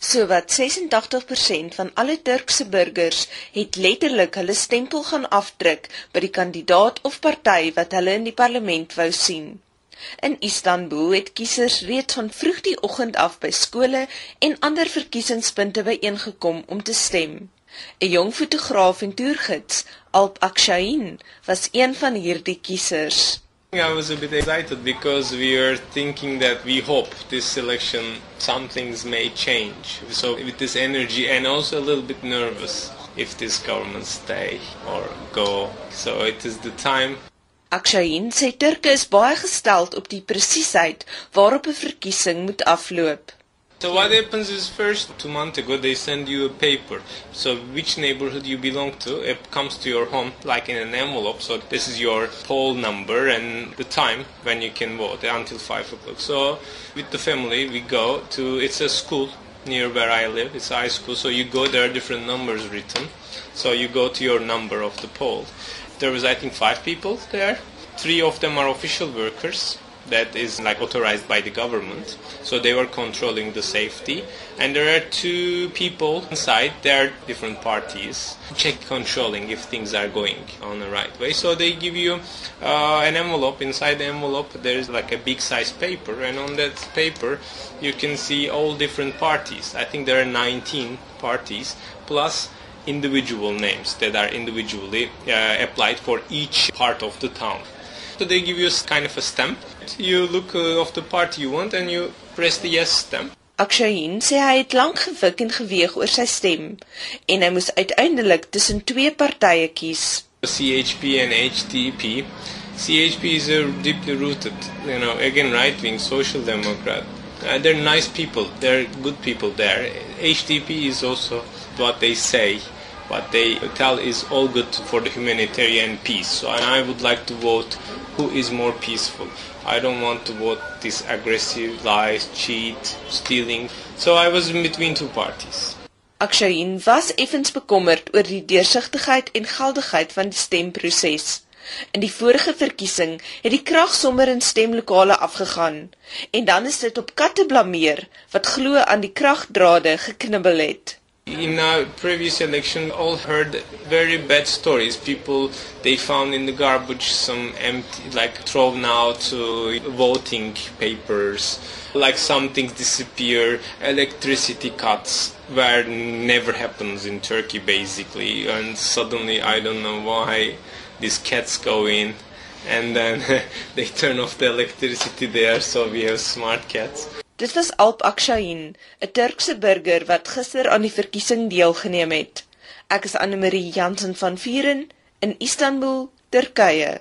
Sowat 86% van alle Turkse burgers het letterlik hulle stempel gaan afdruk by die kandidaat of party wat hulle in die parlement wou sien. In Istanbul het kiesers reeds van vroeg die oggend af by skole en ander verkiesingspunte byeengekom om te stem. 'n Jong fotograaf en toergids, Alp Akshain, was een van hierdie kiesers. I was a bit excited because we were thinking that we hope this election some things may change. So with this energy and also a little bit nervous if this government stay or go. So it is the time. Akshain sê Turke is baie gesteld op die presisheid waarop 'n verkiesing moet afloop. So what happens is first two months ago they send you a paper. So which neighborhood you belong to, it comes to your home like in an envelope. So this is your poll number and the time when you can vote until five o'clock. So with the family we go to it's a school near where I live. It's high school. So you go there are different numbers written. So you go to your number of the poll. There was I think five people there. Three of them are official workers that is like authorized by the government. So they were controlling the safety. And there are two people inside. There are different parties check controlling if things are going on the right way. So they give you uh, an envelope. Inside the envelope, there is like a big size paper, and on that paper, you can see all different parties. I think there are 19 parties plus individual names that are individually uh, applied for each part of the town. So they give you kind of a stamp. You look uh, of the party you want and you press the yes stamp. Akshahin sê hy het lank gewik en geweeg oor sy stem en hy moes uiteindelik tussen twee partye kies. CHP and HDP. CHP is a deeply rooted, you know, again right-wing social democrat. Uh, they're nice people. They're good people there. HDP is also what they say what they tell is all good for the humanitarian peace. So, and I would like to vote who is more peaceful. I don't want to vote this aggressive, lies, cheat, stealing. So I was in between two parties. Akshain was effens bekommerd oor die deursigtigheid en geldigheid van die stemproses. In die vorige verkiesing het die krag sommer in stemlokale afgegaan en dan is dit op katte blameer wat glo aan die kragdrade geknibbel het. In our previous election, all heard very bad stories. People they found in the garbage some empty, like thrown out uh, voting papers, like some things disappear. Electricity cuts where never happens in Turkey, basically. And suddenly, I don't know why these cats go in, and then they turn off the electricity there. So we have smart cats. Dit was Alp Akshahin, 'n Turkse burger wat gister aan die verkiesing deelgeneem het. Ek is Anne Marie Jansen van Vuren in Istanbul, Turkye.